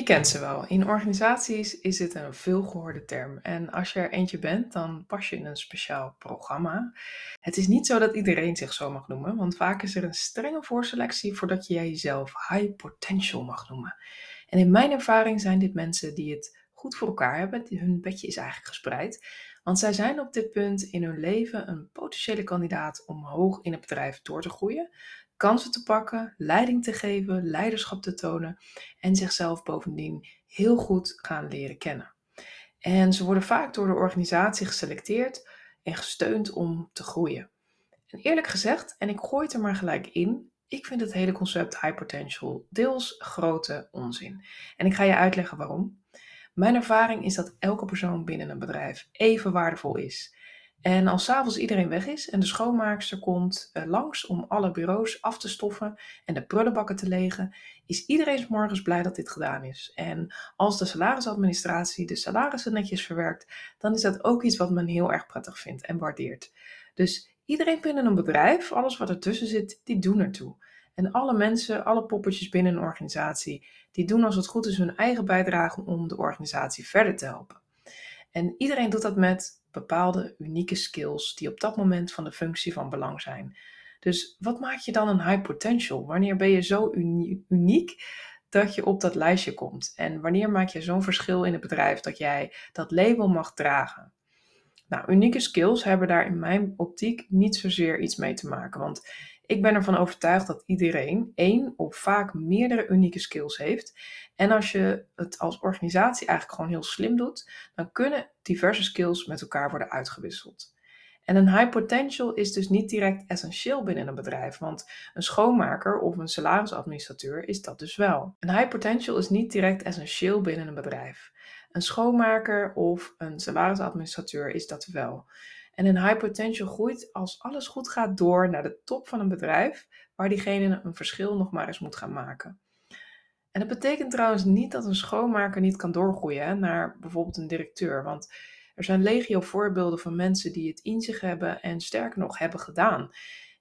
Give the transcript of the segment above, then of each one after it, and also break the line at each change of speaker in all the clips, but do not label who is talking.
Je kent ze wel. In organisaties is dit een veelgehoorde term. En als je er eentje bent, dan pas je in een speciaal programma. Het is niet zo dat iedereen zich zo mag noemen, want vaak is er een strenge voorselectie voordat je jezelf high potential mag noemen. En in mijn ervaring zijn dit mensen die het goed voor elkaar hebben. Hun bedje is eigenlijk gespreid. Want zij zijn op dit punt in hun leven een potentiële kandidaat om hoog in het bedrijf door te groeien, kansen te pakken, leiding te geven, leiderschap te tonen en zichzelf bovendien heel goed gaan leren kennen. En ze worden vaak door de organisatie geselecteerd en gesteund om te groeien. En eerlijk gezegd, en ik gooi het er maar gelijk in, ik vind het hele concept high potential deels grote onzin. En ik ga je uitleggen waarom. Mijn ervaring is dat elke persoon binnen een bedrijf even waardevol is. En als s'avonds iedereen weg is en de schoonmaakster komt eh, langs om alle bureaus af te stoffen en de prullenbakken te legen, is iedereen morgens blij dat dit gedaan is. En als de salarisadministratie de salarissen netjes verwerkt, dan is dat ook iets wat men heel erg prettig vindt en waardeert. Dus iedereen binnen een bedrijf, alles wat ertussen zit, die doen ertoe. En alle mensen, alle poppetjes binnen een organisatie, die doen als het goed is hun eigen bijdrage om de organisatie verder te helpen. En iedereen doet dat met bepaalde unieke skills die op dat moment van de functie van belang zijn. Dus wat maakt je dan een high potential? Wanneer ben je zo uniek dat je op dat lijstje komt? En wanneer maak je zo'n verschil in het bedrijf dat jij dat label mag dragen? Nou, unieke skills hebben daar in mijn optiek niet zozeer iets mee te maken. Want ik ben ervan overtuigd dat iedereen één of vaak meerdere unieke skills heeft. En als je het als organisatie eigenlijk gewoon heel slim doet, dan kunnen diverse skills met elkaar worden uitgewisseld. En een high potential is dus niet direct essentieel binnen een bedrijf, want een schoonmaker of een salarisadministrateur is dat dus wel. Een high potential is niet direct essentieel binnen een bedrijf. Een schoonmaker of een salarisadministrateur is dat wel. En een high potential groeit als alles goed gaat door naar de top van een bedrijf, waar diegene een verschil nog maar eens moet gaan maken. En dat betekent trouwens niet dat een schoonmaker niet kan doorgroeien naar bijvoorbeeld een directeur. Want er zijn legio voorbeelden van mensen die het in zich hebben en sterker nog hebben gedaan.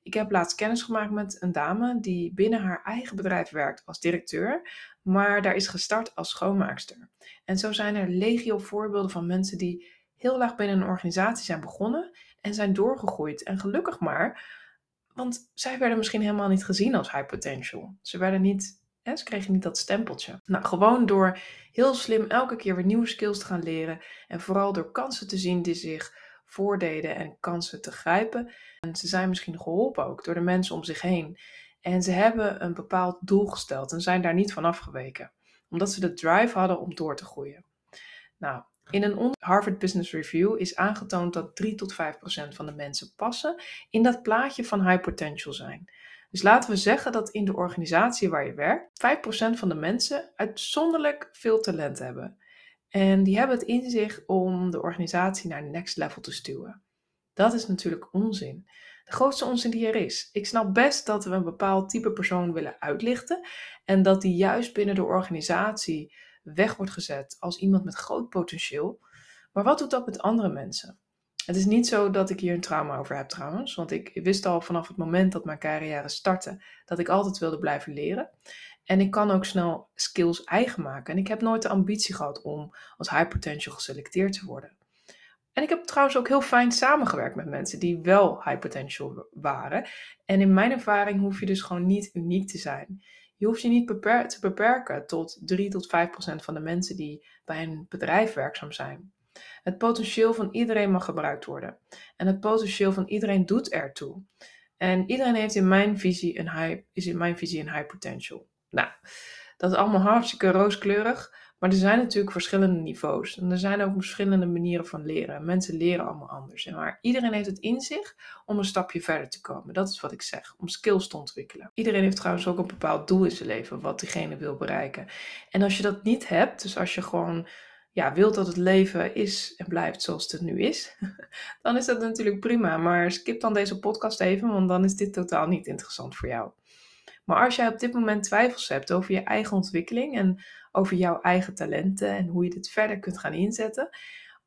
Ik heb laatst kennis gemaakt met een dame die binnen haar eigen bedrijf werkt als directeur, maar daar is gestart als schoonmaakster. En zo zijn er legio voorbeelden van mensen die heel laag binnen een organisatie zijn begonnen en zijn doorgegroeid. En gelukkig maar, want zij werden misschien helemaal niet gezien als high potential. Ze werden niet, hè, ze kregen niet dat stempeltje. Nou, gewoon door heel slim elke keer weer nieuwe skills te gaan leren en vooral door kansen te zien die zich voordeden en kansen te grijpen. En ze zijn misschien geholpen ook door de mensen om zich heen. En ze hebben een bepaald doel gesteld en zijn daar niet van afgeweken, omdat ze de drive hadden om door te groeien. Nou, in een Harvard Business Review is aangetoond dat 3 tot 5 procent van de mensen passen in dat plaatje van high potential zijn. Dus laten we zeggen dat in de organisatie waar je werkt, 5% van de mensen uitzonderlijk veel talent hebben. En die hebben het in zich om de organisatie naar next level te stuwen. Dat is natuurlijk onzin. De grootste onzin die er is. Ik snap best dat we een bepaald type persoon willen uitlichten en dat die juist binnen de organisatie weg wordt gezet als iemand met groot potentieel. Maar wat doet dat met andere mensen? Het is niet zo dat ik hier een trauma over heb trouwens, want ik wist al vanaf het moment dat mijn carrière startte dat ik altijd wilde blijven leren. En ik kan ook snel skills eigen maken. En ik heb nooit de ambitie gehad om als high potential geselecteerd te worden. En ik heb trouwens ook heel fijn samengewerkt met mensen die wel high potential waren. En in mijn ervaring hoef je dus gewoon niet uniek te zijn. Je hoeft je niet te beperken tot 3 tot 5 procent van de mensen die bij een bedrijf werkzaam zijn. Het potentieel van iedereen mag gebruikt worden. En het potentieel van iedereen doet ertoe. En iedereen heeft in mijn visie een high, is in mijn visie een high potential. Nou, dat is allemaal hartstikke rooskleurig. Maar er zijn natuurlijk verschillende niveaus. En er zijn ook verschillende manieren van leren. Mensen leren allemaal anders. Maar iedereen heeft het in zich om een stapje verder te komen. Dat is wat ik zeg. Om skills te ontwikkelen. Iedereen heeft trouwens ook een bepaald doel in zijn leven. Wat diegene wil bereiken. En als je dat niet hebt. Dus als je gewoon ja, wilt dat het leven is en blijft zoals het nu is. Dan is dat natuurlijk prima. Maar skip dan deze podcast even. Want dan is dit totaal niet interessant voor jou. Maar als jij op dit moment twijfels hebt over je eigen ontwikkeling en over jouw eigen talenten en hoe je dit verder kunt gaan inzetten,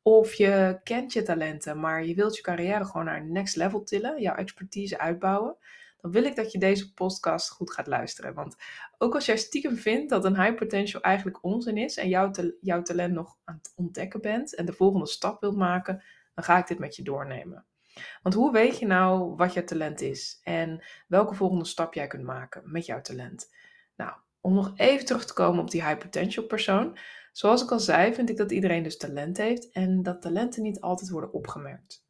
of je kent je talenten, maar je wilt je carrière gewoon naar next level tillen, jouw expertise uitbouwen, dan wil ik dat je deze podcast goed gaat luisteren. Want ook als jij stiekem vindt dat een high potential eigenlijk onzin is en jouw, jouw talent nog aan het ontdekken bent en de volgende stap wilt maken, dan ga ik dit met je doornemen. Want hoe weet je nou wat je talent is en welke volgende stap jij kunt maken met jouw talent? Nou, om nog even terug te komen op die high potential persoon. Zoals ik al zei, vind ik dat iedereen dus talent heeft en dat talenten niet altijd worden opgemerkt.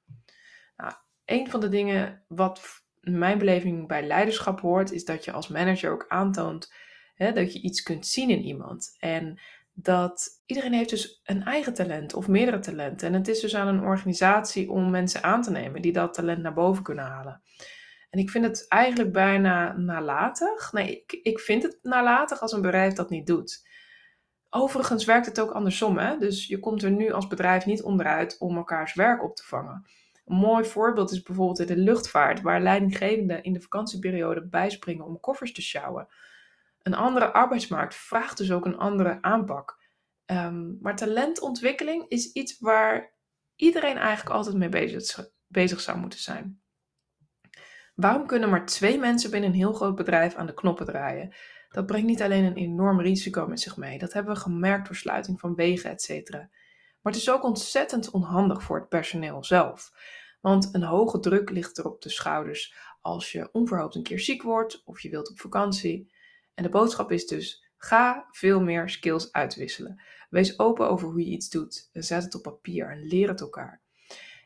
Nou, een van de dingen wat mijn beleving bij leiderschap hoort, is dat je als manager ook aantoont hè, dat je iets kunt zien in iemand. En dat iedereen heeft dus een eigen talent of meerdere talenten. En het is dus aan een organisatie om mensen aan te nemen die dat talent naar boven kunnen halen. En ik vind het eigenlijk bijna nalatig. Nee, ik, ik vind het nalatig als een bedrijf dat niet doet. Overigens werkt het ook andersom. Hè? Dus je komt er nu als bedrijf niet onderuit om elkaars werk op te vangen. Een mooi voorbeeld is bijvoorbeeld in de luchtvaart, waar leidinggevenden in de vakantieperiode bijspringen om koffers te sjouwen. Een andere arbeidsmarkt vraagt dus ook een andere aanpak. Um, maar talentontwikkeling is iets waar iedereen eigenlijk altijd mee bezig, bezig zou moeten zijn. Waarom kunnen maar twee mensen binnen een heel groot bedrijf aan de knoppen draaien? Dat brengt niet alleen een enorm risico met zich mee. Dat hebben we gemerkt door sluiting van wegen, etc. Maar het is ook ontzettend onhandig voor het personeel zelf. Want een hoge druk ligt er op de schouders als je onverhoopt een keer ziek wordt of je wilt op vakantie. En de boodschap is dus: ga veel meer skills uitwisselen. Wees open over hoe je iets doet. Zet het op papier en leer het elkaar.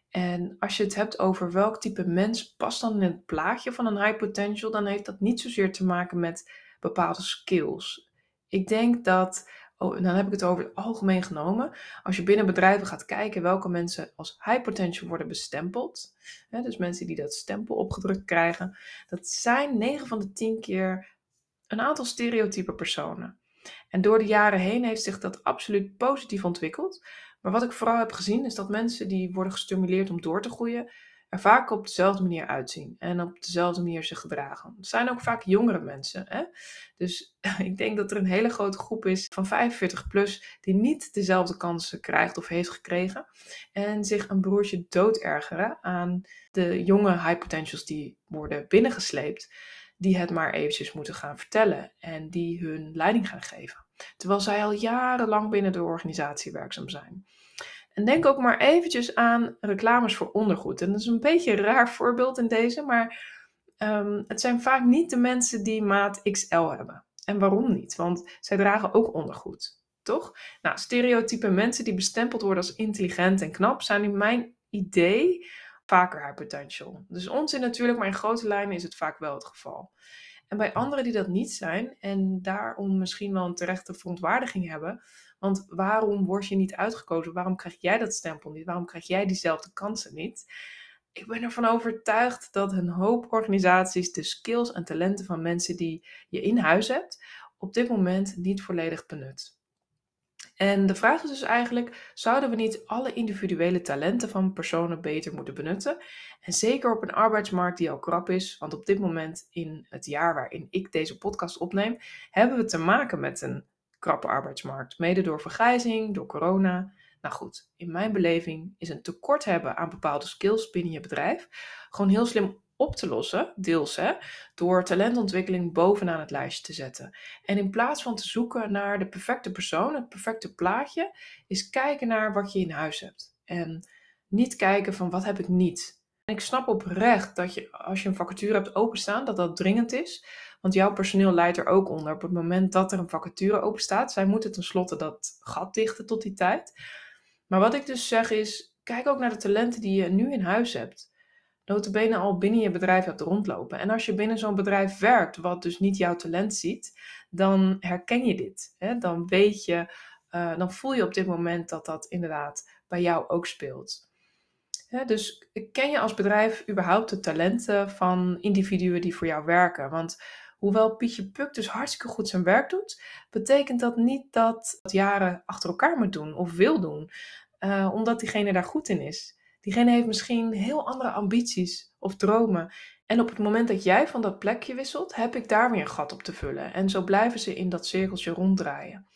En als je het hebt over welk type mens past dan in het plaatje van een high potential, dan heeft dat niet zozeer te maken met bepaalde skills. Ik denk dat, dan heb ik het over het algemeen genomen, als je binnen bedrijven gaat kijken welke mensen als high potential worden bestempeld, hè, dus mensen die dat stempel opgedrukt krijgen, dat zijn 9 van de 10 keer een aantal stereotype personen. En door de jaren heen heeft zich dat absoluut positief ontwikkeld. Maar wat ik vooral heb gezien is dat mensen die worden gestimuleerd om door te groeien, er vaak op dezelfde manier uitzien en op dezelfde manier zich gedragen. Het zijn ook vaak jongere mensen. Hè? Dus ik denk dat er een hele grote groep is van 45 plus die niet dezelfde kansen krijgt of heeft gekregen en zich een broertje dood ergeren aan de jonge high potentials die worden binnengesleept, die het maar eventjes moeten gaan vertellen en die hun leiding gaan geven. Terwijl zij al jarenlang binnen de organisatie werkzaam zijn. En denk ook maar eventjes aan reclames voor ondergoed. En dat is een beetje een raar voorbeeld in deze, maar um, het zijn vaak niet de mensen die maat XL hebben. En waarom niet? Want zij dragen ook ondergoed, toch? Nou, stereotype mensen die bestempeld worden als intelligent en knap zijn in mijn idee vaker high potential. Dus onzin natuurlijk, maar in grote lijnen is het vaak wel het geval. En bij anderen die dat niet zijn en daarom misschien wel een terechte verontwaardiging hebben, want waarom word je niet uitgekozen? Waarom krijg jij dat stempel niet? Waarom krijg jij diezelfde kansen niet? Ik ben ervan overtuigd dat een hoop organisaties de skills en talenten van mensen die je in huis hebt, op dit moment niet volledig benut. En de vraag is dus eigenlijk: zouden we niet alle individuele talenten van personen beter moeten benutten? En zeker op een arbeidsmarkt die al krap is, want op dit moment in het jaar waarin ik deze podcast opneem, hebben we te maken met een krappe arbeidsmarkt. Mede door vergrijzing, door corona. Nou goed, in mijn beleving is een tekort hebben aan bepaalde skills binnen je bedrijf gewoon heel slim op te lossen, deels hè, door talentontwikkeling bovenaan het lijstje te zetten. En in plaats van te zoeken naar de perfecte persoon, het perfecte plaatje, is kijken naar wat je in huis hebt. En niet kijken van wat heb ik niet. En ik snap oprecht dat je als je een vacature hebt openstaan, dat dat dringend is. Want jouw personeel leidt er ook onder. Op het moment dat er een vacature openstaat, zij moeten tenslotte dat gat dichten tot die tijd. Maar wat ik dus zeg is, kijk ook naar de talenten die je nu in huis hebt. Notabene al binnen je bedrijf hebt rondlopen. En als je binnen zo'n bedrijf werkt, wat dus niet jouw talent ziet, dan herken je dit. Hè? Dan weet je, uh, dan voel je op dit moment dat dat inderdaad bij jou ook speelt. dus ken je als bedrijf überhaupt de talenten van individuen die voor jou werken? Want hoewel Pietje Puk dus hartstikke goed zijn werk doet, betekent dat niet dat het jaren achter elkaar moet doen of wil doen, uh, omdat diegene daar goed in is. Diegene heeft misschien heel andere ambities of dromen. En op het moment dat jij van dat plekje wisselt, heb ik daar weer een gat op te vullen. En zo blijven ze in dat cirkeltje ronddraaien.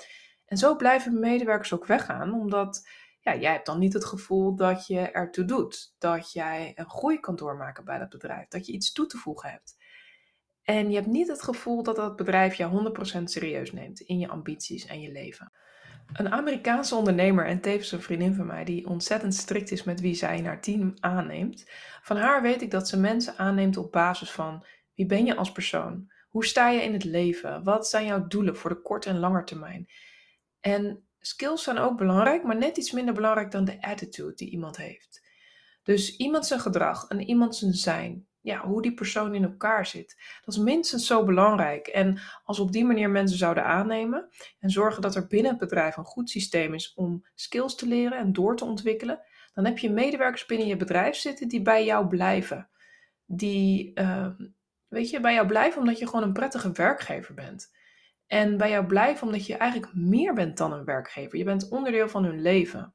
En zo blijven medewerkers ook weggaan, omdat ja, jij hebt dan niet het gevoel dat je ertoe doet. Dat jij een groei kan doormaken bij dat bedrijf. Dat je iets toe te voegen hebt. En je hebt niet het gevoel dat dat bedrijf jou 100% serieus neemt in je ambities en je leven. Een Amerikaanse ondernemer en tevens een vriendin van mij die ontzettend strikt is met wie zij in haar team aanneemt. Van haar weet ik dat ze mensen aanneemt op basis van wie ben je als persoon? Hoe sta je in het leven? Wat zijn jouw doelen voor de korte en lange termijn? En skills zijn ook belangrijk, maar net iets minder belangrijk dan de attitude die iemand heeft. Dus iemand zijn gedrag en iemand zijn zijn, ja, hoe die persoon in elkaar zit, dat is minstens zo belangrijk. En als we op die manier mensen zouden aannemen en zorgen dat er binnen het bedrijf een goed systeem is om skills te leren en door te ontwikkelen, dan heb je medewerkers binnen je bedrijf zitten die bij jou blijven. Die, uh, weet je, bij jou blijven omdat je gewoon een prettige werkgever bent. En bij jou blijven omdat je eigenlijk meer bent dan een werkgever. Je bent onderdeel van hun leven.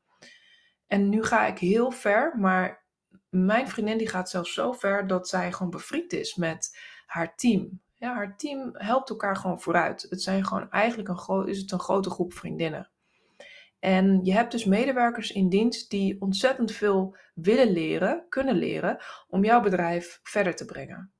En nu ga ik heel ver, maar mijn vriendin die gaat zelfs zo ver dat zij gewoon bevriend is met haar team. Ja, haar team helpt elkaar gewoon vooruit. Het zijn gewoon eigenlijk een, is het een grote groep vriendinnen. En je hebt dus medewerkers in dienst die ontzettend veel willen leren, kunnen leren, om jouw bedrijf verder te brengen.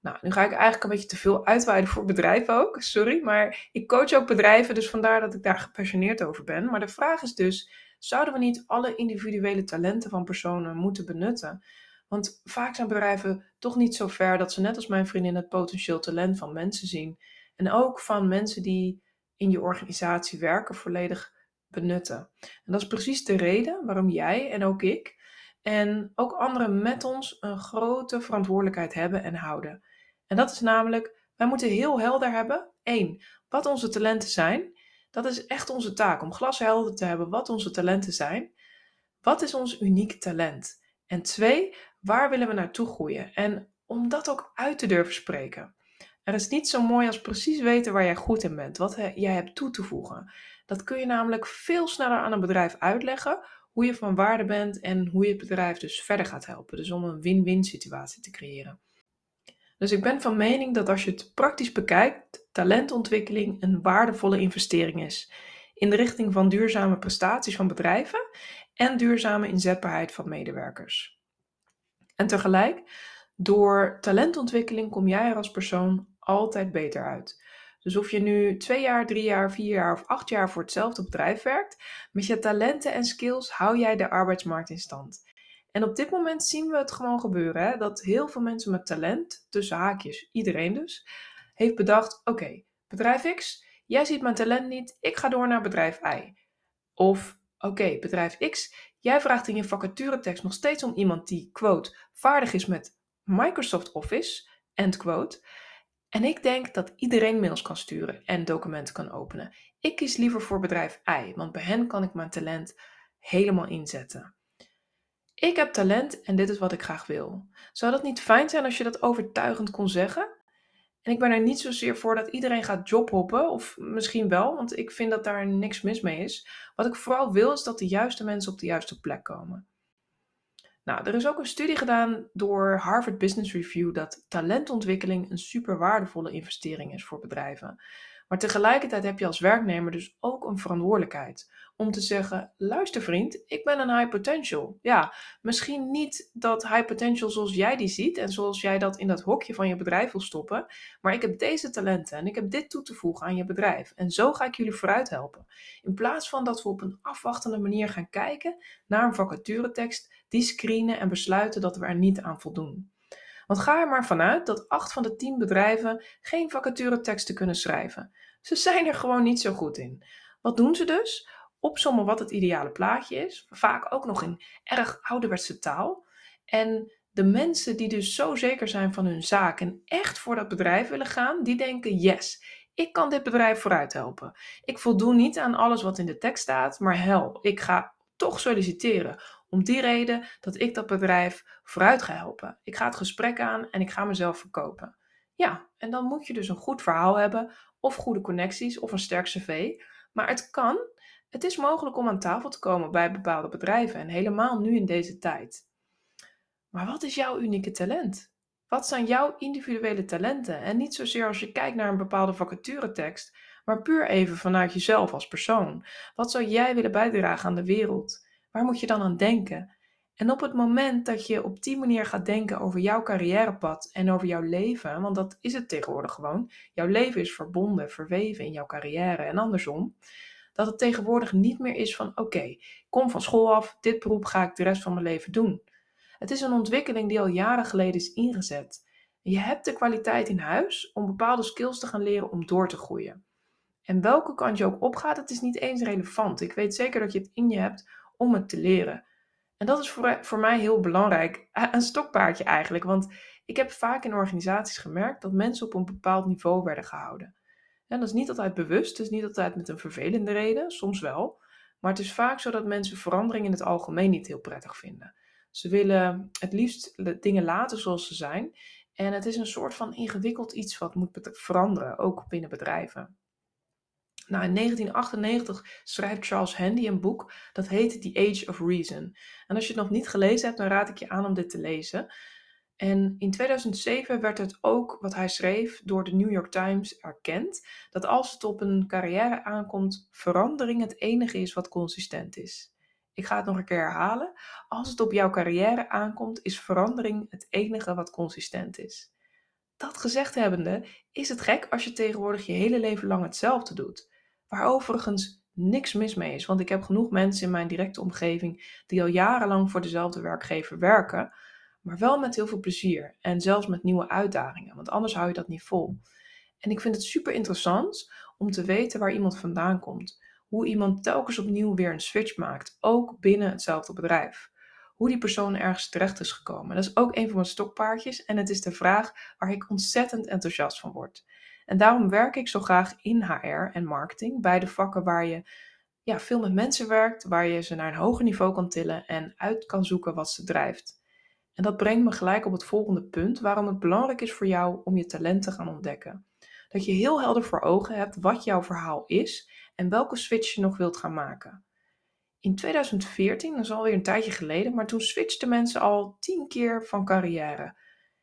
Nou, nu ga ik eigenlijk een beetje te veel uitweiden voor bedrijven ook, sorry, maar ik coach ook bedrijven, dus vandaar dat ik daar gepassioneerd over ben. Maar de vraag is dus, zouden we niet alle individuele talenten van personen moeten benutten? Want vaak zijn bedrijven toch niet zo ver dat ze net als mijn vriendin het potentieel talent van mensen zien. En ook van mensen die in je organisatie werken volledig benutten. En dat is precies de reden waarom jij en ook ik en ook anderen met ons een grote verantwoordelijkheid hebben en houden. En dat is namelijk, wij moeten heel helder hebben, één, wat onze talenten zijn. Dat is echt onze taak, om glashelder te hebben wat onze talenten zijn. Wat is ons uniek talent? En twee, waar willen we naartoe groeien? En om dat ook uit te durven spreken. Er is niet zo mooi als precies weten waar jij goed in bent, wat jij hebt toe te voegen. Dat kun je namelijk veel sneller aan een bedrijf uitleggen, hoe je van waarde bent en hoe je het bedrijf dus verder gaat helpen. Dus om een win-win situatie te creëren. Dus ik ben van mening dat als je het praktisch bekijkt, talentontwikkeling een waardevolle investering is. In de richting van duurzame prestaties van bedrijven en duurzame inzetbaarheid van medewerkers. En tegelijk, door talentontwikkeling kom jij er als persoon altijd beter uit. Dus of je nu twee jaar, drie jaar, vier jaar of acht jaar voor hetzelfde bedrijf werkt, met je talenten en skills hou jij de arbeidsmarkt in stand. En op dit moment zien we het gewoon gebeuren. Hè? Dat heel veel mensen met talent, tussen haakjes, iedereen dus, heeft bedacht: oké, bedrijf X, jij ziet mijn talent niet, ik ga door naar bedrijf Y. Of oké, bedrijf X, jij vraagt in je vacaturetekst nog steeds om iemand die, quote, vaardig is met Microsoft Office, end quote. En ik denk dat iedereen mails kan sturen en documenten kan openen. Ik kies liever voor bedrijf Y, want bij hen kan ik mijn talent helemaal inzetten. Ik heb talent en dit is wat ik graag wil. Zou dat niet fijn zijn als je dat overtuigend kon zeggen? En ik ben er niet zozeer voor dat iedereen gaat jobhoppen, of misschien wel, want ik vind dat daar niks mis mee is. Wat ik vooral wil is dat de juiste mensen op de juiste plek komen. Nou, er is ook een studie gedaan door Harvard Business Review dat talentontwikkeling een super waardevolle investering is voor bedrijven. Maar tegelijkertijd heb je als werknemer dus ook een verantwoordelijkheid om te zeggen: luister vriend, ik ben een high potential. Ja, misschien niet dat high potential zoals jij die ziet en zoals jij dat in dat hokje van je bedrijf wil stoppen, maar ik heb deze talenten en ik heb dit toe te voegen aan je bedrijf. En zo ga ik jullie vooruit helpen. In plaats van dat we op een afwachtende manier gaan kijken naar een vacaturetekst, die screenen en besluiten dat we er niet aan voldoen. Want ga er maar vanuit dat 8 van de 10 bedrijven geen vacatureteksten kunnen schrijven. Ze zijn er gewoon niet zo goed in. Wat doen ze dus? Opsommen wat het ideale plaatje is, vaak ook nog in erg ouderwetse taal. En de mensen die dus zo zeker zijn van hun zaak en echt voor dat bedrijf willen gaan, die denken: yes, ik kan dit bedrijf vooruit helpen. Ik voldoen niet aan alles wat in de tekst staat, maar hel, ik ga toch solliciteren om die reden dat ik dat bedrijf vooruit ga helpen. Ik ga het gesprek aan en ik ga mezelf verkopen. Ja, en dan moet je dus een goed verhaal hebben, of goede connecties, of een sterk cv. Maar het kan, het is mogelijk om aan tafel te komen bij bepaalde bedrijven en helemaal nu in deze tijd. Maar wat is jouw unieke talent? Wat zijn jouw individuele talenten? En niet zozeer als je kijkt naar een bepaalde vacaturetekst, maar puur even vanuit jezelf als persoon. Wat zou jij willen bijdragen aan de wereld? Waar moet je dan aan denken? En op het moment dat je op die manier gaat denken over jouw carrièrepad en over jouw leven, want dat is het tegenwoordig gewoon, jouw leven is verbonden, verweven in jouw carrière en andersom, dat het tegenwoordig niet meer is van oké, kom van school af, dit beroep ga ik de rest van mijn leven doen. Het is een ontwikkeling die al jaren geleden is ingezet. Je hebt de kwaliteit in huis om bepaalde skills te gaan leren om door te groeien. En welke kant je ook opgaat, het is niet eens relevant. Ik weet zeker dat je het in je hebt om het te leren. En dat is voor, voor mij heel belangrijk. Een stokpaardje eigenlijk. Want ik heb vaak in organisaties gemerkt dat mensen op een bepaald niveau werden gehouden. En dat is niet altijd bewust, het is niet altijd met een vervelende reden, soms wel. Maar het is vaak zo dat mensen verandering in het algemeen niet heel prettig vinden. Ze willen het liefst dingen laten zoals ze zijn. En het is een soort van ingewikkeld iets wat moet veranderen, ook binnen bedrijven. Nou, in 1998 schrijft Charles Handy een boek dat heet The Age of Reason. En als je het nog niet gelezen hebt, dan raad ik je aan om dit te lezen. En in 2007 werd het ook, wat hij schreef, door de New York Times erkend dat als het op een carrière aankomt, verandering het enige is wat consistent is. Ik ga het nog een keer herhalen. Als het op jouw carrière aankomt, is verandering het enige wat consistent is. Dat gezegd hebbende, is het gek als je tegenwoordig je hele leven lang hetzelfde doet. Waar overigens niks mis mee is, want ik heb genoeg mensen in mijn directe omgeving die al jarenlang voor dezelfde werkgever werken, maar wel met heel veel plezier en zelfs met nieuwe uitdagingen, want anders hou je dat niet vol. En ik vind het super interessant om te weten waar iemand vandaan komt, hoe iemand telkens opnieuw weer een switch maakt, ook binnen hetzelfde bedrijf. Hoe die persoon ergens terecht is gekomen. Dat is ook een van mijn stokpaardjes en het is de vraag waar ik ontzettend enthousiast van word. En daarom werk ik zo graag in HR en marketing, beide vakken waar je ja, veel met mensen werkt, waar je ze naar een hoger niveau kan tillen en uit kan zoeken wat ze drijft. En dat brengt me gelijk op het volgende punt, waarom het belangrijk is voor jou om je talent te gaan ontdekken. Dat je heel helder voor ogen hebt wat jouw verhaal is en welke switch je nog wilt gaan maken. In 2014, dat is alweer een tijdje geleden, maar toen switchten mensen al 10 keer van carrière.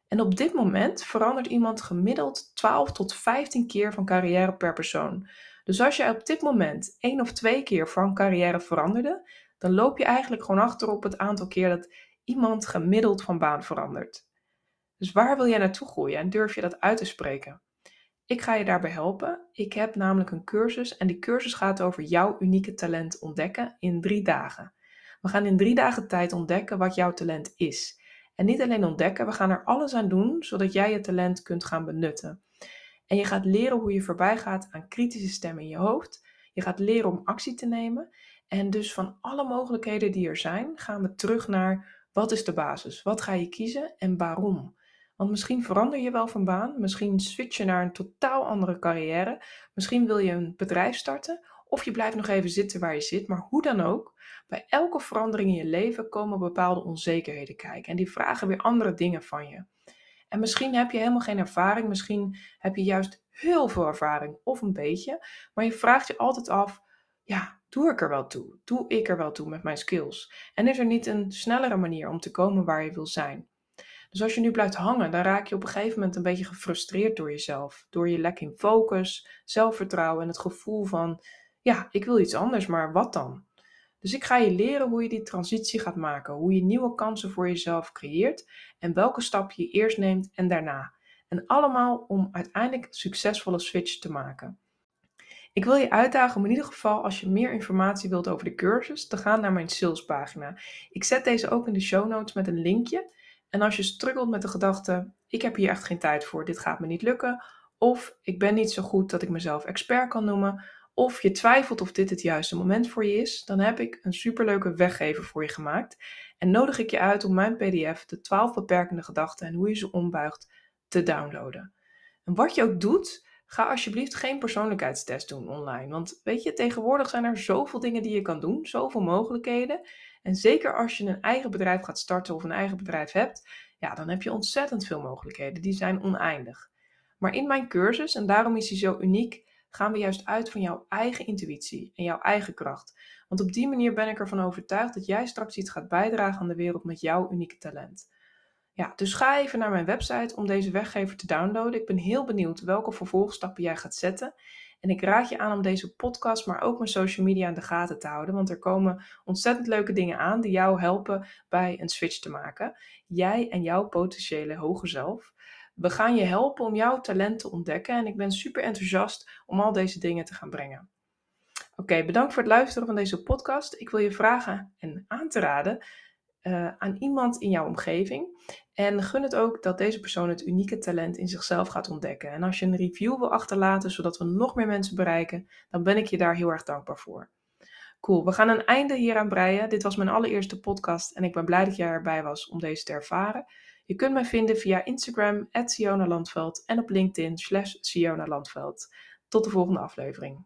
En op dit moment verandert iemand gemiddeld 12 tot 15 keer van carrière per persoon. Dus als je op dit moment één of twee keer van carrière veranderde, dan loop je eigenlijk gewoon achter op het aantal keer dat iemand gemiddeld van baan verandert. Dus waar wil jij naartoe groeien en durf je dat uit te spreken? Ik ga je daarbij helpen. Ik heb namelijk een cursus en die cursus gaat over jouw unieke talent ontdekken in drie dagen. We gaan in drie dagen tijd ontdekken wat jouw talent is. En niet alleen ontdekken, we gaan er alles aan doen zodat jij je talent kunt gaan benutten. En je gaat leren hoe je voorbij gaat aan kritische stemmen in je hoofd. Je gaat leren om actie te nemen. En dus van alle mogelijkheden die er zijn, gaan we terug naar wat is de basis? Wat ga je kiezen en waarom? Want misschien verander je wel van baan, misschien switch je naar een totaal andere carrière, misschien wil je een bedrijf starten of je blijft nog even zitten waar je zit, maar hoe dan ook, bij elke verandering in je leven komen bepaalde onzekerheden kijken en die vragen weer andere dingen van je. En misschien heb je helemaal geen ervaring, misschien heb je juist heel veel ervaring of een beetje, maar je vraagt je altijd af, ja, doe ik er wel toe? Doe ik er wel toe met mijn skills? En is er niet een snellere manier om te komen waar je wil zijn? Dus als je nu blijft hangen, dan raak je op een gegeven moment een beetje gefrustreerd door jezelf. Door je lek in focus, zelfvertrouwen en het gevoel van, ja, ik wil iets anders, maar wat dan? Dus ik ga je leren hoe je die transitie gaat maken, hoe je nieuwe kansen voor jezelf creëert en welke stap je eerst neemt en daarna. En allemaal om uiteindelijk succesvolle switch te maken. Ik wil je uitdagen om in ieder geval, als je meer informatie wilt over de cursus, te gaan naar mijn salespagina. Ik zet deze ook in de show notes met een linkje. En als je struggelt met de gedachte, ik heb hier echt geen tijd voor, dit gaat me niet lukken, of ik ben niet zo goed dat ik mezelf expert kan noemen, of je twijfelt of dit het juiste moment voor je is, dan heb ik een superleuke weggever voor je gemaakt en nodig ik je uit om mijn PDF, de 12 beperkende gedachten en hoe je ze ombuigt, te downloaden. En wat je ook doet, ga alsjeblieft geen persoonlijkheidstest doen online. Want weet je, tegenwoordig zijn er zoveel dingen die je kan doen, zoveel mogelijkheden. En zeker als je een eigen bedrijf gaat starten of een eigen bedrijf hebt, ja, dan heb je ontzettend veel mogelijkheden. Die zijn oneindig. Maar in mijn cursus, en daarom is hij zo uniek, gaan we juist uit van jouw eigen intuïtie en jouw eigen kracht. Want op die manier ben ik ervan overtuigd dat jij straks iets gaat bijdragen aan de wereld met jouw unieke talent. Ja, dus ga even naar mijn website om deze weggever te downloaden. Ik ben heel benieuwd welke vervolgstappen jij gaat zetten. En ik raad je aan om deze podcast, maar ook mijn social media in de gaten te houden, want er komen ontzettend leuke dingen aan die jou helpen bij een switch te maken. Jij en jouw potentiële hoge zelf. We gaan je helpen om jouw talent te ontdekken en ik ben super enthousiast om al deze dingen te gaan brengen. Oké, bedankt voor het luisteren van deze podcast. Ik wil je vragen en aan te raden uh, aan iemand in jouw omgeving. En gun het ook dat deze persoon het unieke talent in zichzelf gaat ontdekken. En als je een review wil achterlaten, zodat we nog meer mensen bereiken, dan ben ik je daar heel erg dankbaar voor. Cool, we gaan een einde hier aan breien. Dit was mijn allereerste podcast en ik ben blij dat jij erbij was om deze te ervaren. Je kunt mij vinden via Instagram, Sionah Landveld en op LinkedIn, slash Sionah Landveld. Tot de volgende aflevering.